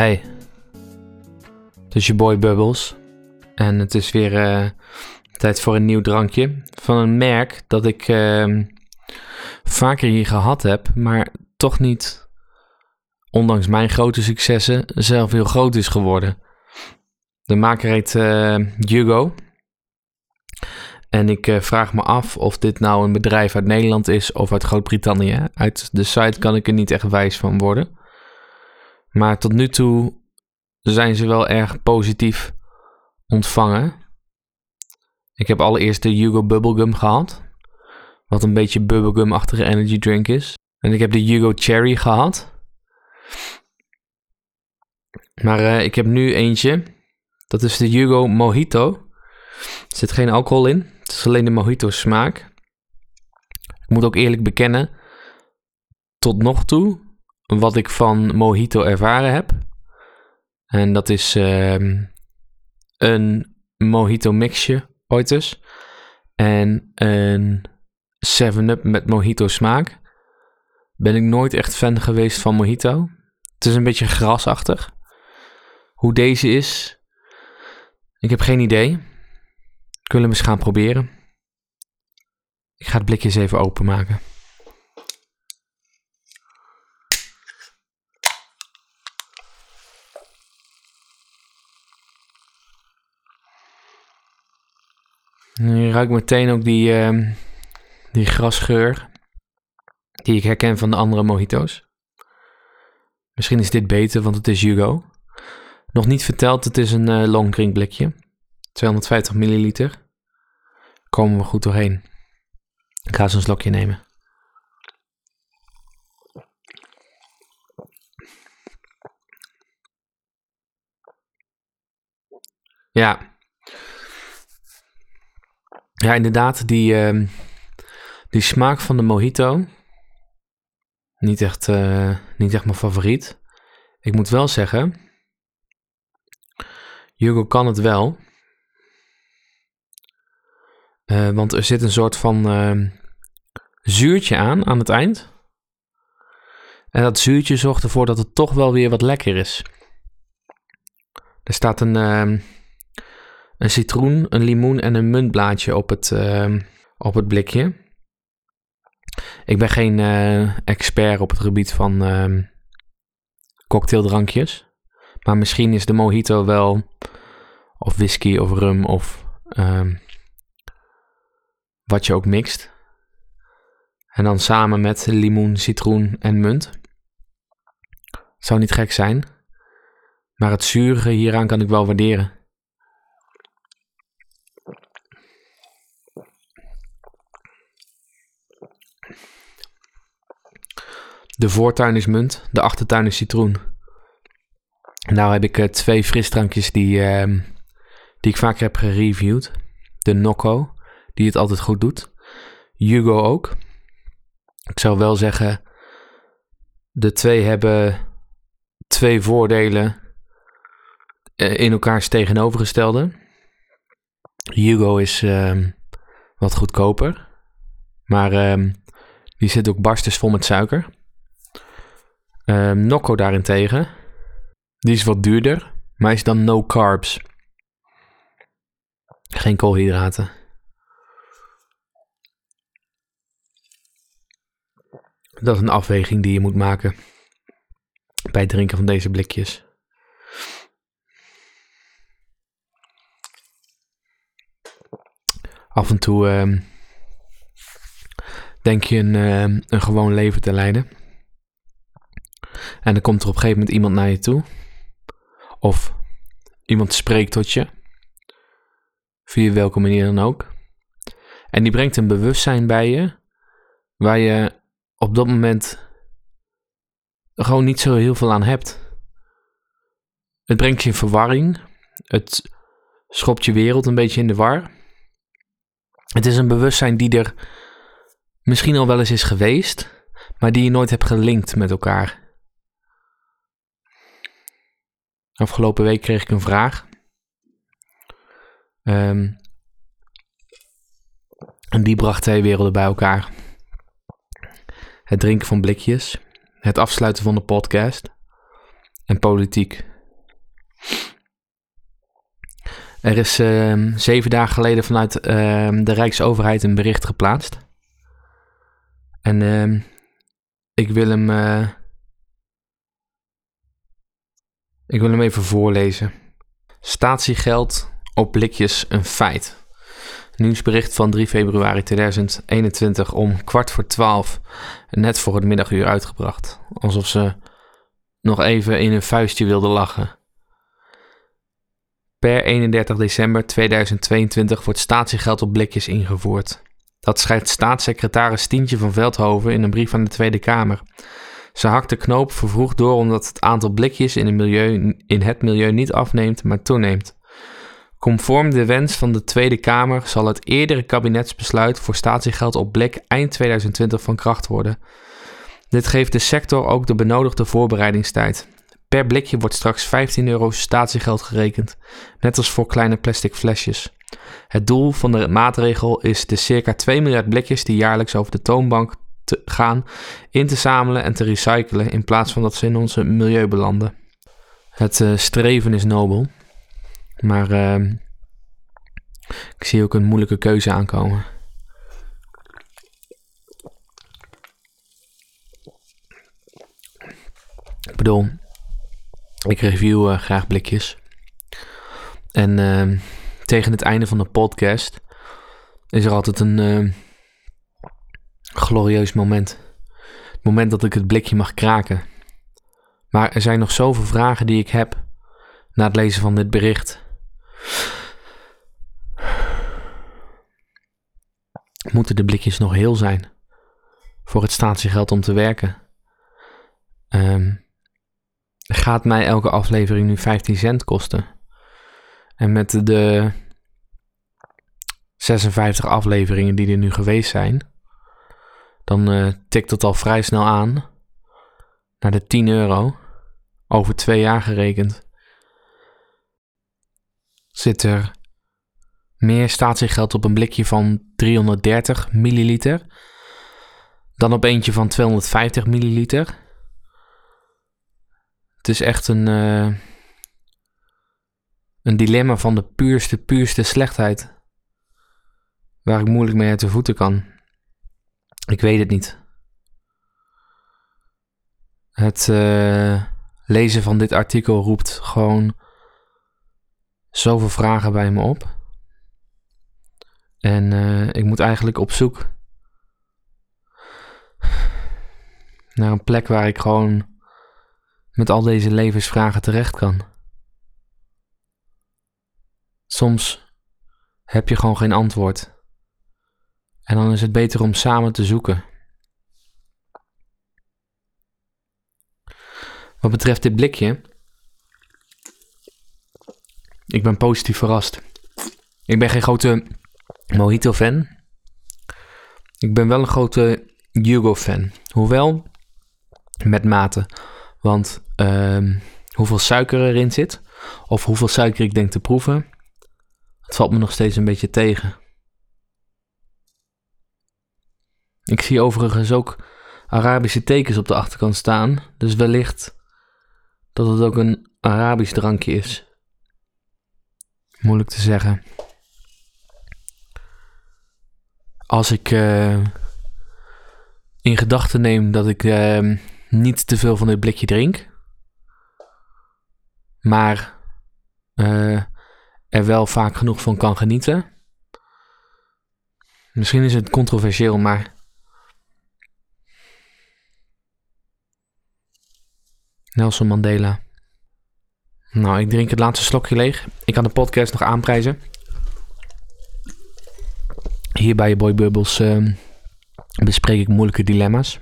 Hey, het is je boy Bubbles. En het is weer eh, tijd voor een nieuw drankje. Van een merk dat ik ehm, vaker hier gehad heb, maar toch niet, ondanks mijn grote successen, zelf heel groot is geworden. De maker heet eh, Hugo. En ik eh, vraag me af of dit nou een bedrijf uit Nederland is of uit Groot-Brittannië. Uit de site kan ik er niet echt wijs van worden. Maar tot nu toe zijn ze wel erg positief ontvangen. Ik heb allereerst de Hugo Bubblegum gehad. Wat een beetje bubblegum-achtige energy drink is. En ik heb de Hugo Cherry gehad. Maar eh, ik heb nu eentje. Dat is de Hugo Mojito. Er zit geen alcohol in. Het is alleen de mojito smaak. Ik moet ook eerlijk bekennen. Tot nog toe wat ik van Mojito ervaren heb. En dat is ehm, een Mojito mixje ooit dus. En een 7-up met Mojito smaak. Ben ik nooit echt fan geweest van Mojito. Het is een beetje grasachtig. Hoe deze is, ik heb geen idee. Wil hem eens gaan proberen. Ik ga het blikje eens even openmaken. Je ruikt meteen ook die, uh, die grasgeur die ik herken van de andere mojito's. Misschien is dit beter, want het is Hugo. Nog niet verteld, het is een uh, long blikje. 250 milliliter. Komen we goed doorheen. Ik ga een slokje nemen. Ja, ja, inderdaad, die, uh, die smaak van de mojito. Niet echt, uh, niet echt mijn favoriet. Ik moet wel zeggen, Hugo kan het wel. Uh, want er zit een soort van uh, zuurtje aan, aan het eind. En dat zuurtje zorgt ervoor dat het toch wel weer wat lekker is. Er staat een, uh, een citroen, een limoen en een muntblaadje op het, uh, op het blikje. Ik ben geen uh, expert op het gebied van uh, cocktaildrankjes. Maar misschien is de mojito wel, of whisky of rum of ehm, wat je ook mixt. En dan samen met limoen, citroen en munt. Zou niet gek zijn. Maar het zure hieraan kan ik wel waarderen. De voortuin is munt, de achtertuin is citroen. Nou heb ik uh, twee frisdrankjes die, uh, die ik vaker heb gereviewd. De Nocco, die het altijd goed doet. Hugo ook. Ik zou wel zeggen, de twee hebben twee voordelen uh, in elkaars tegenovergestelde. Hugo is ehm, wat goedkoper, maar ehm, die zit ook barstens vol met suiker. Um, Nocco daarentegen, die is wat duurder, maar is dan no carbs. Geen koolhydraten. Dat is een afweging die je moet maken bij het drinken van deze blikjes. Af en toe um, denk je een, um, een gewoon leven te leiden. En dan komt er op een gegeven moment iemand naar je toe. Of iemand spreekt tot je. Via welke manier dan ook. En die brengt een bewustzijn bij je. Waar je op dat moment gewoon niet zo heel veel aan hebt. Het brengt je in verwarring. Het schopt je wereld een beetje in de war. Het is een bewustzijn die er misschien al wel eens is geweest, maar die je nooit hebt gelinkt met elkaar. Afgelopen week kreeg ik een vraag. Ehm, en die bracht twee werelden bij elkaar. Het drinken van blikjes, het afsluiten van de podcast en politiek. Er is ehm, zeven dagen geleden vanuit ehm, de Rijksoverheid een bericht geplaatst. En ik wil hem eh, ik wil hem even voorlezen. Statiegeld op blikjes een feit. Nieuwsbericht van 3 februari 2021 om kwart voor twaalf, net voor het middaguur uitgebracht. Alsof ze nog even in een vuistje wilden lachen. Per 31 december 2022 wordt statiegeld op blikjes ingevoerd. Dat schrijft staatssecretaris Tientje van Veldhoven in een brief aan de Tweede Kamer. Ze hakt de knoop vervroegd door omdat het aantal blikjes in, het milieu, in het milieu niet afneemt, maar toeneemt. Conform de wens van de Tweede Kamer zal het eerdere kabinetsbesluit voor statiegeld op blik eind 2020 van kracht worden. Dit geeft de sector ook de benodigde voorbereidingstijd. Per blikje wordt straks 15 euro statiegeld gerekend, net als voor kleine plastic flesjes. Het doel van de maatregel is de circa 2 miljard blikjes die jaarlijks over de toonbank gaan in te zamelen en te recyclen in plaats van dat ze in onze milieu belanden. Het eh, streven is nobel, maar ehm, ik zie ook een moeilijke keuze aankomen. Ik bedoel, ik review eh, graag blikjes. En ehm, tegen het einde van de podcast is er altijd een ehm, glorieus moment. Het moment dat ik het blikje mag kraken. Maar er zijn nog zoveel vragen die ik heb na het lezen van dit bericht. Moeten de blikjes nog heel zijn voor het statiegeld om te werken? Ehm, gaat mij elke aflevering nu 15 cent kosten? En met de 56 afleveringen die er nu geweest zijn, dan eh, tikt het al vrij snel aan naar de 10 euro over twee jaar gerekend. Zit er meer statiegeld op een blikje van 330 milliliter dan op eentje van 250 milliliter? Het is echt een, eh, een dilemma van de puurste, puurste slechtheid. Waar ik moeilijk mee uit de voeten kan. Ik weet het niet. Het eh, lezen van dit artikel roept gewoon zoveel vragen bij me op. En eh, ik moet eigenlijk op zoek naar een plek waar ik gewoon met al deze levensvragen terecht kan. Soms heb je gewoon geen antwoord. En dan is het beter om samen te zoeken. Wat betreft dit blikje, ik ben positief verrast. Ik ben geen grote Mojito-fan. Ik ben wel een grote Hugo-fan. Hoewel met mate. Want ehm, hoeveel suiker erin zit, of hoeveel suiker ik denk te proeven, het valt me nog steeds een beetje tegen. Ik zie overigens ook Arabische tekens op de achterkant staan, dus wellicht dat het ook een Arabisch drankje is. Moeilijk te zeggen. Als ik eh, in gedachten neem dat ik uh, niet te veel van dit blikje drink, maar uh, er wel vaak genoeg van kan genieten. Misschien is het controversieel, maar Nelson Mandela. Nou, ik drink het laatste slokje leeg. Ik kan de podcast nog aanprijzen. Hier bij je Boy Bubbles uh, bespreek ik moeilijke dilemma's.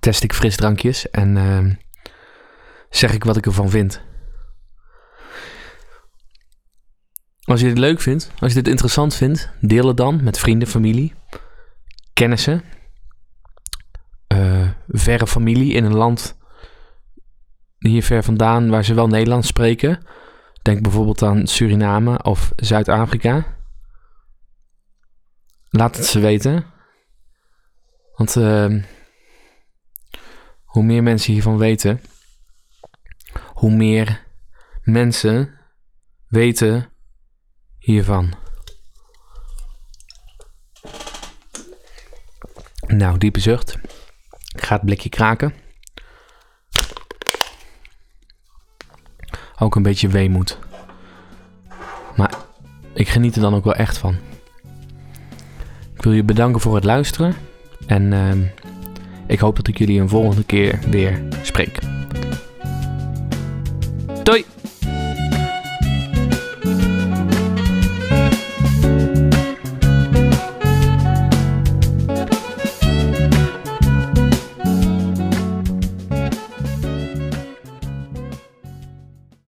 Test ik frisdrankjes en uh, zeg ik wat ik ervan vind. Als je dit leuk vindt, als je dit interessant vindt, deel het dan met vrienden, familie, kennissen, uh, verre familie in een land hier ver vandaan waar ze wel Nederlands spreken. Denk bijvoorbeeld aan Suriname of Zuid-Afrika. Laat het ze weten. Want uh, hoe meer mensen hiervan weten, hoe meer mensen weten hiervan. Nou, diepe zucht. Ik ga het blikje kraken. Ook een beetje weemoed. Maar ik geniet er dan ook wel echt van. Ik wil je bedanken voor het luisteren. En uh, ik hoop dat ik jullie een volgende keer weer spreek.